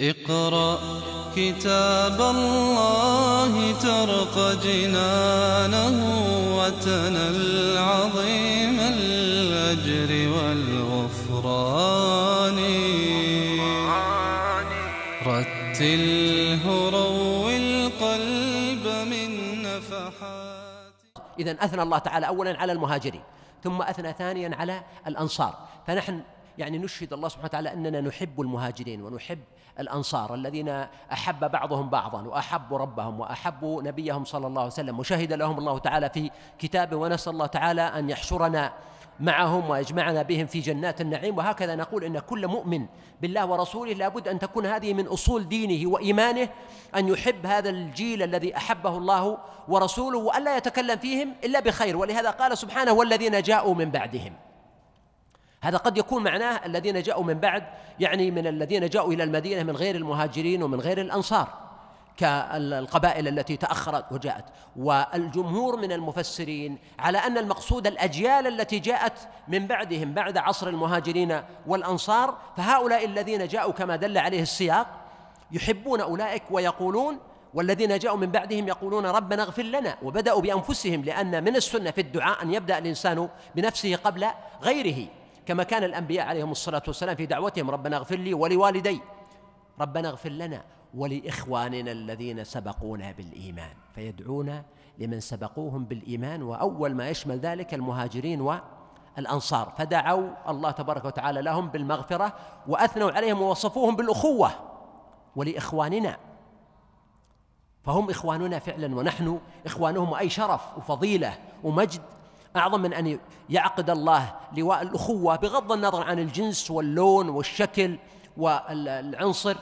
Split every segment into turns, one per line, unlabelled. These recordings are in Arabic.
اقرأ كتاب الله ترق جنانه وتنل عظيم الأجر والغفران. رتله روي القلب من نفحات.
إذا أثنى الله تعالى أولا على المهاجرين ثم أثنى ثانيا على الأنصار. فنحن يعني نشهد الله سبحانه وتعالى أننا نحب المهاجرين ونحب الأنصار الذين أحب بعضهم بعضا وأحبوا ربهم وأحبوا نبيهم صلى الله عليه وسلم. وشهد لهم الله تعالى في كتابه ونسأل الله تعالى أن يحشرنا معهم ويجمعنا بهم في جنات النعيم. وهكذا نقول إن كل مؤمن بالله ورسوله لابد أن تكون هذه من أصول دينه وإيمانه أن يحب هذا الجيل الذي أحبه الله ورسوله والا يتكلم فيهم إلا بخير. ولهذا قال سبحانه والذين جاءوا من بعدهم. هذا قد يكون معناه الذين جاءوا من بعد يعني من الذين جاءوا إلى المدينة من غير المهاجرين ومن غير الأنصار كالقبائل التي تأخرت وجاءت. والجمهور من المفسرين على أن المقصود الأجيال التي جاءت من بعدهم بعد عصر المهاجرين والأنصار فهؤلاء الذين جاءوا كما دل عليه السياق يحبون أولئك ويقولون والذين جاءوا من بعدهم يقولون ربنا اغفر لنا وبدأوا بأنفسهم لأن من السنة في الدعاء أن يبدأ الإنسان بنفسه قبل غيره. كما كان الأنبياء عليهم الصلاة والسلام في دعوتهم ربنا اغفر لي ولوالدي ربنا اغفر لنا ولإخواننا الذين سبقونا بالإيمان. فيدعون لمن سبقوهم بالإيمان وأول ما يشمل ذلك المهاجرين والأنصار. فدعوا الله تبارك وتعالى لهم بالمغفرة وأثنوا عليهم ووصفوهم بالأخوة ولإخواننا. فهم إخواننا فعلا ونحن إخوانهم وأي شرف وفضيلة ومجد أعظم من أن يعقد الله لواء الأخوة بغض النظر عن الجنس واللون والشكل والعنصر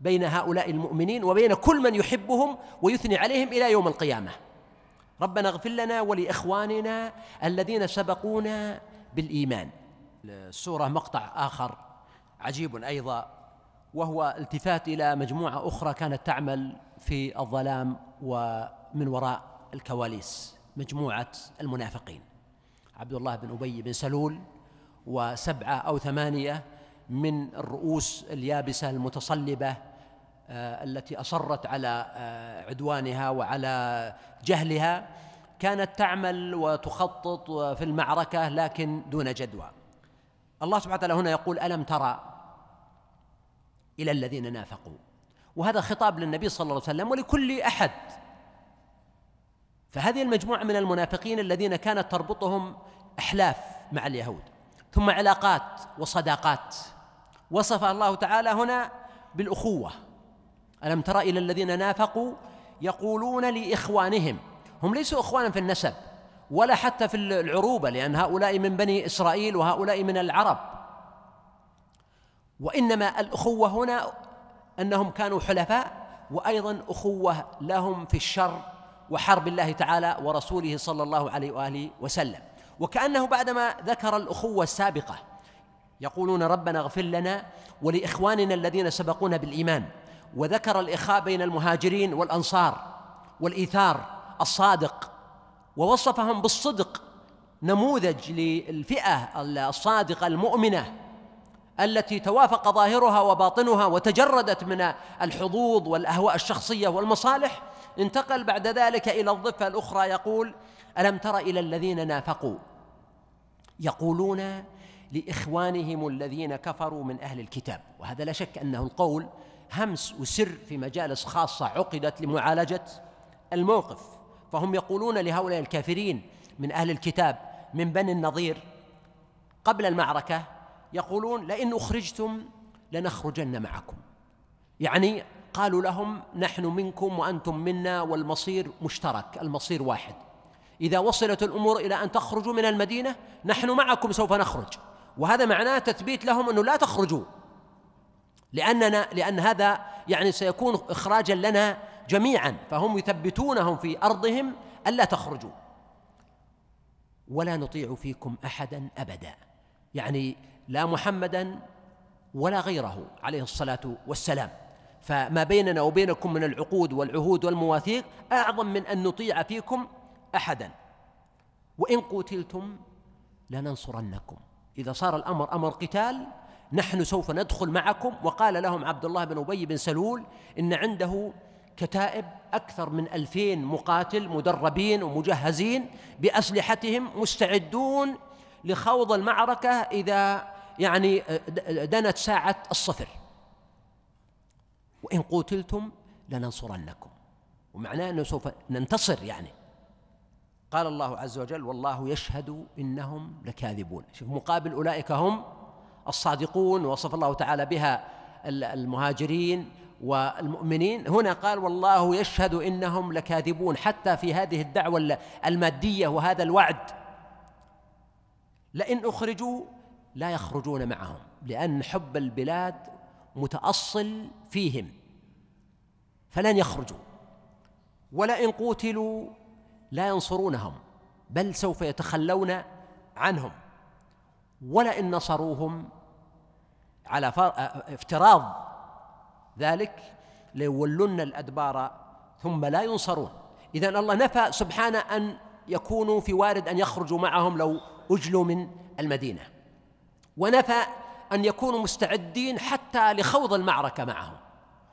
بين هؤلاء المؤمنين وبين كل من يحبهم ويثني عليهم إلى يوم القيامة. ربنا اغفر لنا ولإخواننا الذين سبقونا بالإيمان. السوره مقطع آخر عجيب أيضا وهو التفات إلى مجموعة أخرى كانت تعمل في الظلام ومن وراء الكواليس. مجموعة المنافقين. عبد الله بن أبي بن سلول وسبعة أو ثمانية من الرؤوس اليابسة المتصلبة آه، التي أصرت على آه، عدوانها وعلى جهلها كانت تعمل وتخطط في المعركة لكن دون جدوى. الله سبحانه وتعالى هنا يقول ألم ترى إلى الذين نافقوا؟ وهذا خطاب للنبي صلى الله عليه وسلم ولكل أحد. فهذه المجموعة من المنافقين الذين كانت تربطهم إحلاف مع اليهود ثم علاقات وصداقات. وصف الله تعالى هنا بالأخوة. ألم تر إلى الذين نافقوا يقولون لإخوانهم هم ليسوا إخوانا في النسب ولا حتى في العروبة لأن هؤلاء من بني إسرائيل وهؤلاء من العرب. وإنما الأخوة هنا أنهم كانوا حلفاء وأيضا أخوة لهم في الشر وحرب الله تعالى ورسوله صلى الله عليه وآله وسلم. وكأنه بعدما ذكر الأخوة السابقة يقولون ربنا اغفر لنا ولإخواننا الذين سبقونا بالإيمان وذكر الإخاء بين المهاجرين والأنصار والإيثار الصادق ووصفهم بالصدق نموذج للفئة الصادقة المؤمنة التي توافق ظاهرها وباطنها وتجردت من الحظوظ والأهواء الشخصية والمصالح انتقل بعد ذلك إلى الضفة الأخرى يقول ألم تر إلى الذين نافقوا؟ يقولون لإخوانهم الذين كفروا من أهل الكتاب. وهذا لا شك أنه القول همس وسر في مجالس خاصة عقدت لمعالجة الموقف. فهم يقولون لهؤلاء الكافرين من أهل الكتاب من بني النضير قبل المعركة يقولون لئن أخرجتم لنخرجن معكم. يعني قالوا لهم نحن منكم وأنتم منا والمصير مشترك المصير واحد. إذا وصلت الأمور إلى أن تخرجوا من المدينة نحن معكم سوف نخرج. وهذا معناه تثبيت لهم أنه لا تخرجوا. لأننا لأن هذا يعني سيكون إخراجا لنا جميعا فهم يثبتونهم في أرضهم الا تخرجوا. ولا نطيع فيكم احدا ابدا. يعني لا محمدا ولا غيره عليه الصلاة والسلام. فما بيننا وبينكم من العقود والعهود والمواثيق أعظم من أن نطيع فيكم أحدا. وإن قتلتم لننصرنكم. إذا صار الأمر أمر قتال نحن سوف ندخل معكم. وقال لهم عبد الله بن أبي بن سلول إن عنده كتائب أكثر من ألفين مقاتل مدربين ومجهزين بأسلحتهم مستعدون لخوض المعركة إذا يعني دنت ساعة الصفر. وإن قتلتم لننصرنكم. ومعناه أنه سوف ننتصر يعني. قال الله عز وجل والله يشهد إنهم لكاذبون. شوف مقابل أولئك هم الصادقون وصف الله تعالى بها المهاجرين والمؤمنين. هنا قال والله يشهد إنهم لكاذبون. حتى في هذه الدعوة المادية وهذا الوعد. لئن أخرجوا لا يخرجون معهم لأن حب البلاد متأصل فيهم. فلن يخرجوا. ولئن قوتلوا لا ينصرونهم بل سوف يتخلون عنهم. ولئن نصروهم على افتراض ذلك ليولن الأدبار ثم لا ينصرون. إذا الله نفى سبحانه أن يكونوا في وارد أن يخرجوا معهم لو أجلوا من المدينة. ونفى أن يكونوا مستعدين حتى لخوض المعركة معهم.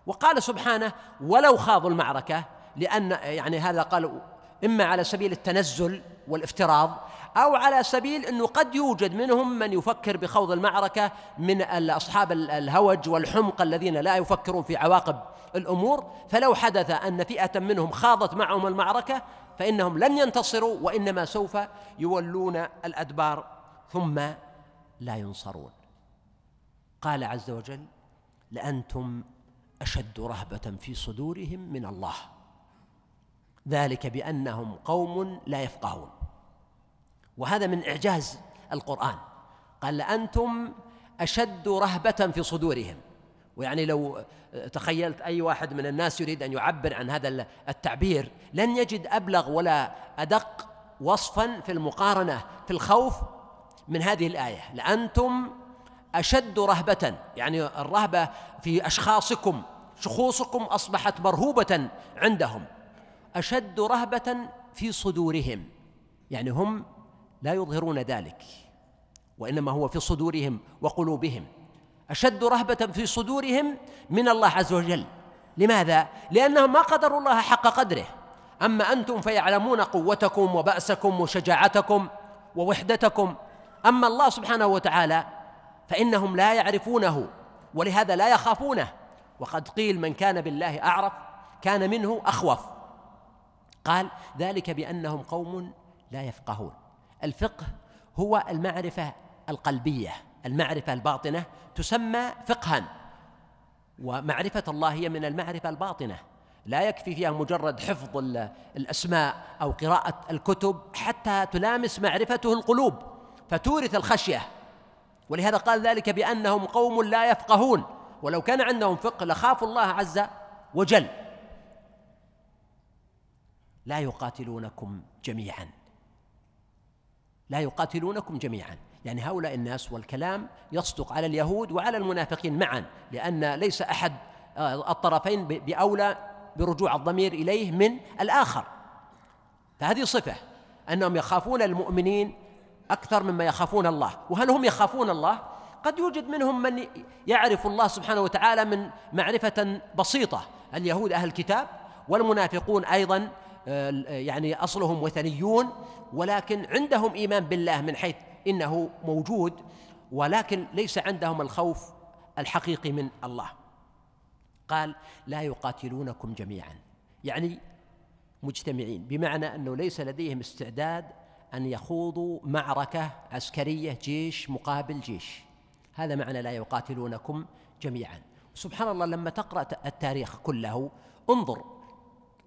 وقال سبحانه ولو خاضوا المعركة لأن يعني هذا قال إما على سبيل التنزل والافتراض أو على سبيل أنه قد يوجد منهم من يفكر بخوض المعركة من أصحاب الهوج والحمق الذين لا يفكرون في عواقب الأمور. فلو حدث أن فئة منهم خاضت معهم المعركة فإنهم لن ينتصروا وإنما سوف يولون الأدبار ثم لا ينصرون. قال عز وجل لأنتم أشد رهبة في صدورهم من الله. ذلك بأنهم قوم لا يفقهون. وهذا من إعجاز القرآن. قال لأنتم أشد رهبة في صدورهم. ويعني لو تخيلت أي واحد من الناس يريد أن يعبر عن هذا التعبير لن يجد أبلغ ولا أدق وصفا في المقارنة في الخوف من هذه الآية. لأنتم أشد رهبة يعني الرهبة في أشخاصكم شخوصكم أصبحت مرهوبة عندهم. أشد رهبة في صدورهم يعني هم لا يظهرون ذلك وإنما هو في صدورهم وقلوبهم. أشد رهبة في صدورهم من الله عز وجل. لماذا؟ لأنهم ما قدروا الله حق قدره. أما أنتم فيعلمون قوتكم وبأسكم وشجاعتكم ووحدتكم. أما الله سبحانه وتعالى فإنهم لا يعرفونه ولهذا لا يخافونه. وقد قيل من كان بالله أعرف كان منه أخوف. قال ذلك بأنهم قوم لا يفقهون. الفقه هو المعرفة القلبية المعرفة الباطنة تسمى فقها. ومعرفة الله هي من المعرفة الباطنة. لا يكفي فيها مجرد حفظ الأسماء أو قراءة الكتب حتى تلامس معرفته القلوب فتورث الخشية. ولهذا قال ذلك بأنهم قوم لا يفقهون. ولو كان عندهم فقه لخافوا الله عز وجل. لا يقاتلونكم جميعا. لا يقاتلونكم جميعا. يعني هؤلاء الناس والكلام يصدق على اليهود وعلى المنافقين معا لأن ليس أحد آه، الطرفين بأولى برجوع الضمير إليه من الآخر. فهذه صفة أنهم يخافون المؤمنين أكثر مما يخافون الله. وهل هم يخافون الله؟ قد يوجد منهم من يعرف الله سبحانه وتعالى من معرفة بسيطة. اليهود أهل الكتاب والمنافقون أيضا آه، يعني أصلهم وثنيون ولكن عندهم إيمان بالله من حيث إنه موجود ولكن ليس عندهم الخوف الحقيقي من الله. قال لا يقاتلونكم جميعا. يعني مجتمعين. بمعنى أنه ليس لديهم استعداد أن يخوضوا معركة عسكرية جيش مقابل جيش. هذا معنى لا يقاتلونكم جميعا. سبحان الله لما تقرأ التاريخ كله انظر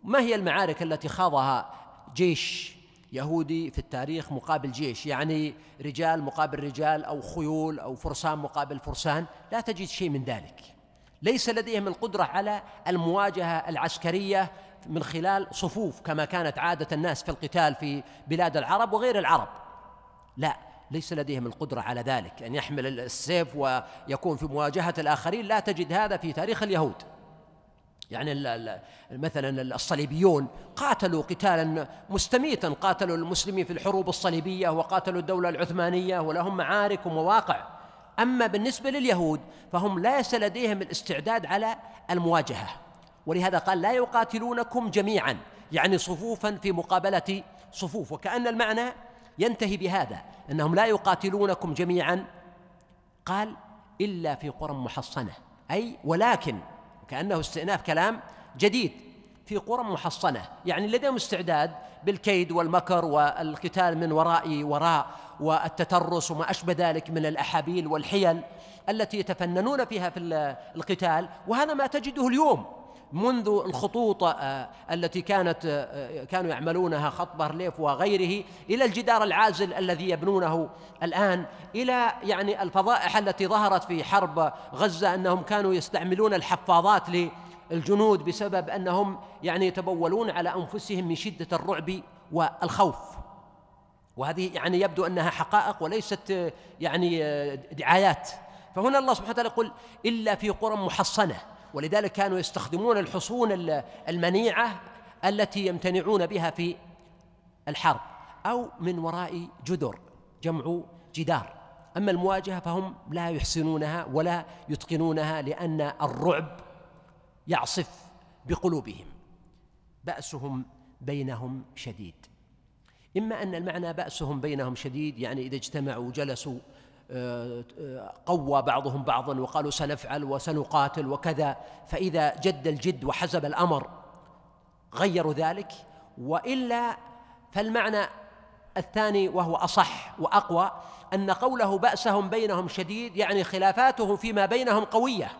ما هي المعارك التي خاضها جيش يهودي في التاريخ مقابل جيش. يعني رجال مقابل رجال أو خيول أو فرسان مقابل فرسان. لا تجد شيء من ذلك. ليس لديهم القدرة على المواجهة العسكرية من خلال صفوف كما كانت عادة الناس في القتال في بلاد العرب وغير العرب. لا ليس لديهم القدرة على ذلك. أن يحمل السيف ويكون في مواجهة الآخرين لا تجد هذا في تاريخ اليهود. يعني مثلا الصليبيون قاتلوا قتالا مستميتا قاتلوا المسلمين في الحروب الصليبية وقاتلوا الدولة العثمانية ولهم معارك ومواقع. أما بالنسبة لليهود فهم ليس لديهم الاستعداد على المواجهة. ولهذا قال لا يقاتلونكم جميعا يعني صفوفا في مقابلة صفوف. وكأن المعنى ينتهي بهذا أنهم لا يقاتلونكم جميعا قال إلا في قرى محصنة. أي ولكن كأنه استئناف كلام جديد في قرى محصنة يعني لديهم استعداد بالكيد والمكر والقتال من وراء وراء والتترس وما أشبه ذلك من الأحابيل والحيل التي يتفننون فيها في القتال. وهذا ما تجده اليوم. منذ الخطوط آه، التي كانت آه، كانوا يعملونها خط بارليف وغيره إلى الجدار العازل الذي يبنونه الآن إلى يعني الفضائح التي ظهرت في حرب غزة أنهم كانوا يستعملون الحفاظات للجنود بسبب أنهم يعني يتبولون على أنفسهم من شدة الرعب والخوف. وهذه يعني يبدو أنها حقائق وليست آه، يعني دعايات. فهنا الله سبحانه وتعالى يقول إلا في قرى محصنة. ولذلك كانوا يستخدمون الحصون المنيعة التي يمتنعون بها في الحرب أو من وراء جدر جمع جدار. أما المواجهة فهم لا يحسنونها ولا يتقنونها لأن الرعب يعصف بقلوبهم. بأسهم بينهم شديد. إما أن المعنى بأسهم بينهم شديد يعني إذا اجتمعوا وجلسوا قوى بعضهم بعضا وقالوا سنفعل وسنقاتل وكذا. فإذا جد الجد وحزب الأمر غيروا ذلك وإلا فالمعنى الثاني وهو أصح وأقوى أن قوله بأسهم بينهم شديد يعني خلافاتهم فيما بينهم قوية.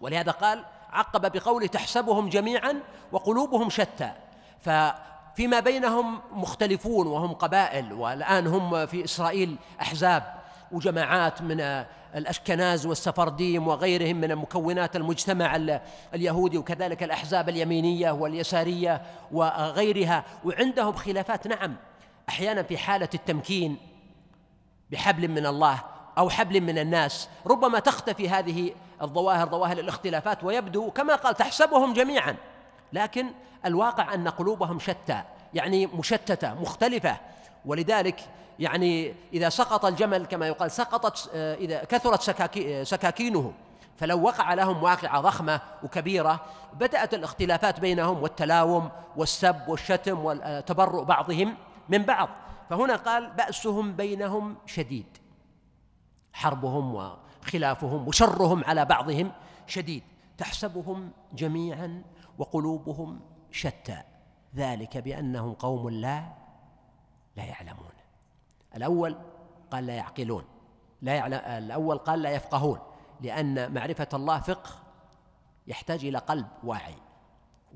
ولهذا قال عقب بقوله تحسبهم جميعا وقلوبهم شتى. ففيما بينهم مختلفون وهم قبائل والآن هم في إسرائيل أحزاب. وجماعات من الأشكناز والسفرديم وغيرهم من مكونات المجتمع اليهودي وكذلك الأحزاب اليمينية واليسارية وغيرها. وعندهم خلافات نعم أحيانا في حالة التمكين بحبل من الله أو حبل من الناس. ربما تختفي هذه الظواهر ظواهر الاختلافات ويبدو كما قال تحسبهم جميعا. لكن الواقع أن قلوبهم شتى يعني مشتتة مختلفة. ولذلك يعني إذا سقط الجمل كما يقال سقطت آه، إذا كثرت آه، سكاكينه فلو وقع لهم واقعة ضخمة وكبيرة بدأت الاختلافات بينهم والتلاوم والسب والشتم والتبرؤ بعضهم من بعض. فهنا قال بأسهم بينهم شديد. حربهم وخلافهم وشرهم على بعضهم شديد. تحسبهم جميعا وقلوبهم شتى. ذلك بأنهم قوم لا لا يعلمون. الأول قال لا يعقلون. لا يعلم الأول قال لا يفقهون لأن معرفة الله فقه يحتاج إلى قلب واعي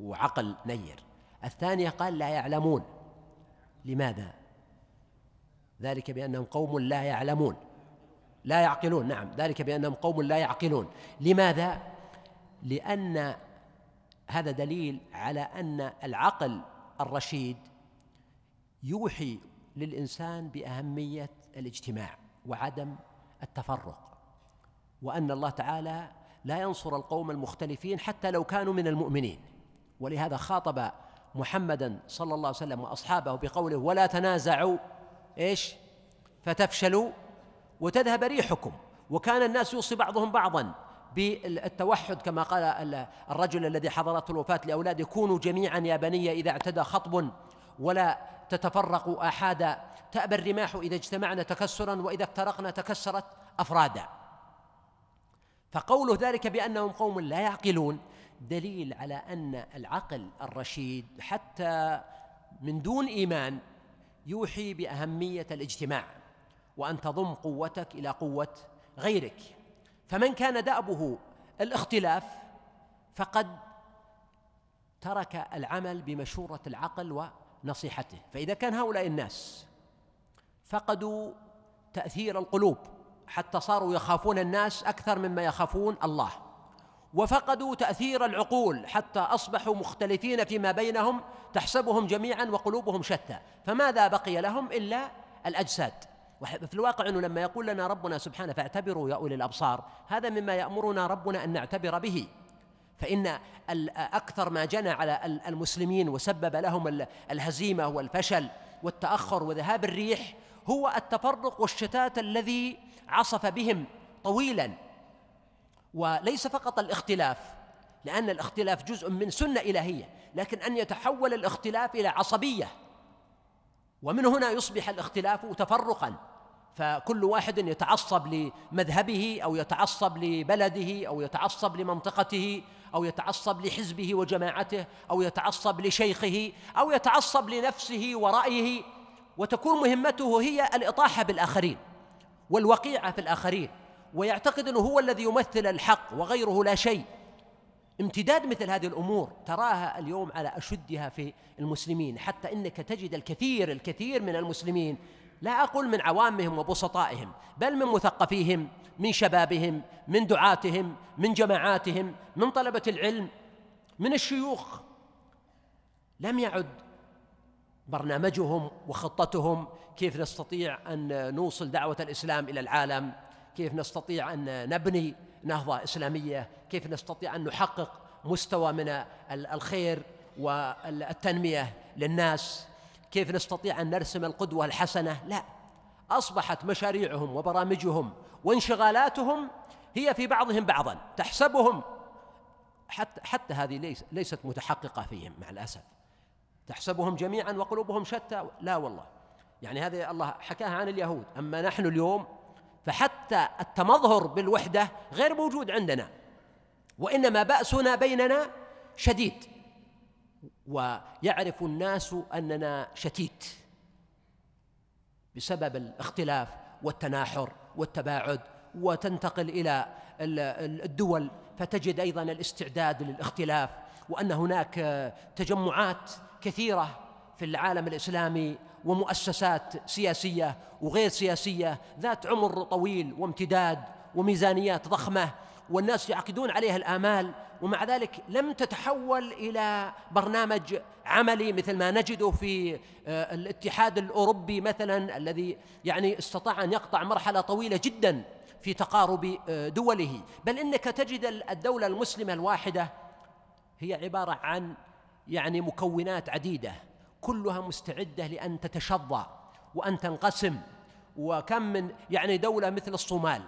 وعقل نير. الثانية قال لا يعلمون. لماذا؟ ذلك بأنهم قوم لا يعلمون. لا يعقلون نعم. ذلك بأنهم قوم لا يعقلون. لماذا؟ لأن هذا دليل على أن العقل الرشيد يوحي للإنسان بأهمية الاجتماع وعدم التفرق وأن الله تعالى لا ينصر القوم المختلفين حتى لو كانوا من المؤمنين. ولهذا خاطب محمدا صلى الله عليه وسلم وأصحابه بقوله ولا تنازعوا إيش؟ فتفشلوا وتذهب ريحكم وكان الناس يوصي بعضهم بعضا بالتوحد كما قال الرجل الذي حضرته الوفاة لأولاده كونوا جميعا يا بني إذا اعتدى خطب ولا تتفرق آحادا تأبى الرماح إذا اجتمعنا تكسرا وإذا افترقنا تكسرت أفرادا. فقوله ذلك بأنهم قوم لا يعقلون دليل على أن العقل الرشيد حتى من دون إيمان يوحي بأهمية الاجتماع وأن تضم قوتك إلى قوة غيرك. فمن كان دأبه الاختلاف فقد ترك العمل بمشورة العقل نصيحته. فإذا كان هؤلاء الناس فقدوا تأثير القلوب حتى صاروا يخافون الناس أكثر مما يخافون الله. وفقدوا تأثير العقول حتى أصبحوا مختلفين فيما بينهم تحسبهم جميعا وقلوبهم شتى. فماذا بقي لهم إلا الأجساد؟ وفي الواقع أنه لما يقول لنا ربنا سبحانه فاعتبروا يا أولي الأبصار هذا مما يأمرنا ربنا أن نعتبر به. فإن أكثر ما جنى على المسلمين وسبب لهم الهزيمة والفشل والتأخر وذهاب الريح هو التفرق والشتات الذي عصف بهم طويلا. وليس فقط الاختلاف لأن الاختلاف جزء من سنة إلهية لكن أن يتحول الاختلاف إلى عصبية. ومن هنا يصبح الاختلاف تفرقا. فكل واحد يتعصب لمذهبه أو يتعصب لبلده أو يتعصب لمنطقته أو يتعصب لحزبه وجماعته أو يتعصب لشيخه أو يتعصب لنفسه ورأيه. وتكون مهمته هي الإطاحة بالآخرين والوقيعة في الآخرين. ويعتقد إنه هو الذي يمثل الحق وغيره لا شيء. امتداد مثل هذه الأمور تراها اليوم على أشدها في المسلمين. حتى إنك تجد الكثير الكثير من المسلمين لا أقول من عوامهم وبسطائهم بل من مثقفيهم من شبابهم من دعاتهم من جماعاتهم من طلبة العلم من الشيوخ. لم يعد برنامجهم وخطتهم كيف نستطيع أن نوصل دعوة الإسلام إلى العالم كيف نستطيع أن نبني نهضة إسلامية كيف نستطيع أن نحقق مستوى من الخير والتنمية للناس. كيف نستطيع أن نرسم القدوة الحسنة؟ لا. أصبحت مشاريعهم وبرامجهم وانشغالاتهم هي في بعضهم بعضا تحسبهم. حتى حتى هذه ليس ليست متحققة فيهم مع الأسف. تحسبهم جميعا وقلوبهم شتى. لا والله. يعني هذه الله حكاها عن اليهود. أما نحن اليوم فحتى التمظهر بالوحدة غير موجود عندنا وإنما بأسنا بيننا شديد. ويعرف الناس أننا شتيت بسبب الاختلاف والتناحر والتباعد وتنتقل إلى الدول فتجد أيضا الاستعداد للاختلاف وأن هناك تجمعات كثيرة في العالم الإسلامي ومؤسسات سياسية وغير سياسية ذات عمر طويل وامتداد وميزانيات ضخمة والناس يعقدون عليها الآمال ومع ذلك لم تتحول إلى برنامج عملي مثل ما نجده في آه، الاتحاد الأوروبي مثلا الذي يعني استطاع أن يقطع مرحلة طويلة جدا في تقارب آه، دوله. بل إنك تجد الدولة المسلمة الواحدة هي عبارة عن يعني مكونات عديدة كلها مستعدة لأن تتشظى وأن تنقسم. وكم من يعني دولة مثل الصومال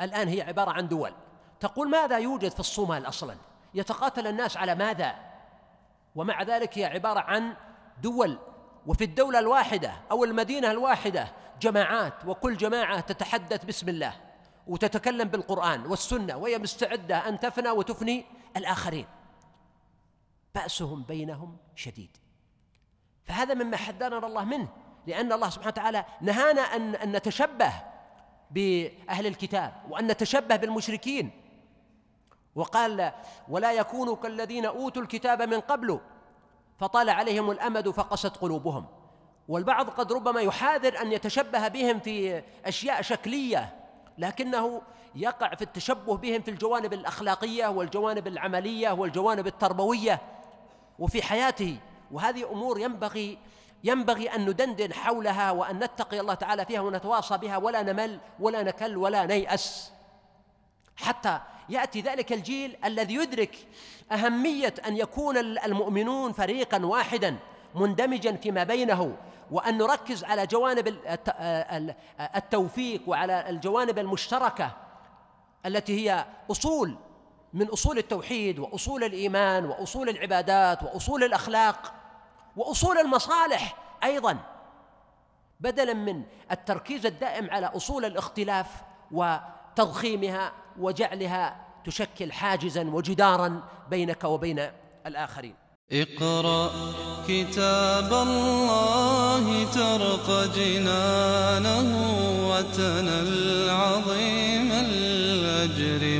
الآن هي عبارة عن دول. تقول ماذا يوجد في الصومال أصلا؟ يتقاتل الناس على ماذا؟ ومع ذلك هي عبارة عن دول. وفي الدولة الواحدة أو المدينة الواحدة جماعات وكل جماعة تتحدث باسم الله وتتكلم بالقرآن والسنة وهي مستعدة أن تفنى وتفني الآخرين. بأسهم بينهم شديد. فهذا مما حذرنا الله منه لأن الله سبحانه وتعالى نهانا أن أن نتشبه بأهل الكتاب وأن نتشبه بالمشركين. وقال ولا يكونوا كالذين أوتوا الكتاب من قبل فطال عليهم الأمد فقست قلوبهم. والبعض قد ربما يحاذر أن يتشبه بهم في أشياء شكلية لكنه يقع في التشبه بهم في الجوانب الأخلاقية والجوانب العملية والجوانب التربوية وفي حياته. وهذه أمور ينبغي ينبغي أن ندندن حولها وأن نتقي الله تعالى فيها ونتواصى بها ولا نمل ولا نكل ولا نيأس. حتى يأتي ذلك الجيل الذي يدرك أهمية أن يكون المؤمنون فريقا واحدا مندمجا فيما بينه وأن نركز على جوانب التوفيق وعلى الجوانب المشتركة التي هي أصول من أصول التوحيد وأصول الإيمان وأصول العبادات وأصول الأخلاق. وأصول المصالح أيضا بدلا من التركيز الدائم على أصول الاختلاف وتضخيمها وجعلها تشكل حاجزا وجدارا بينك وبين الآخرين.
اقرأ كتاب الله ترق جنانه وتنل عظيم الأجر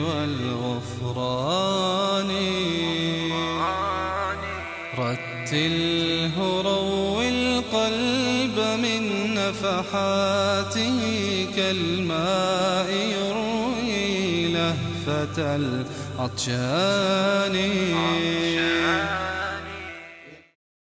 من نفحاته كالماء يروي لهفة العطشان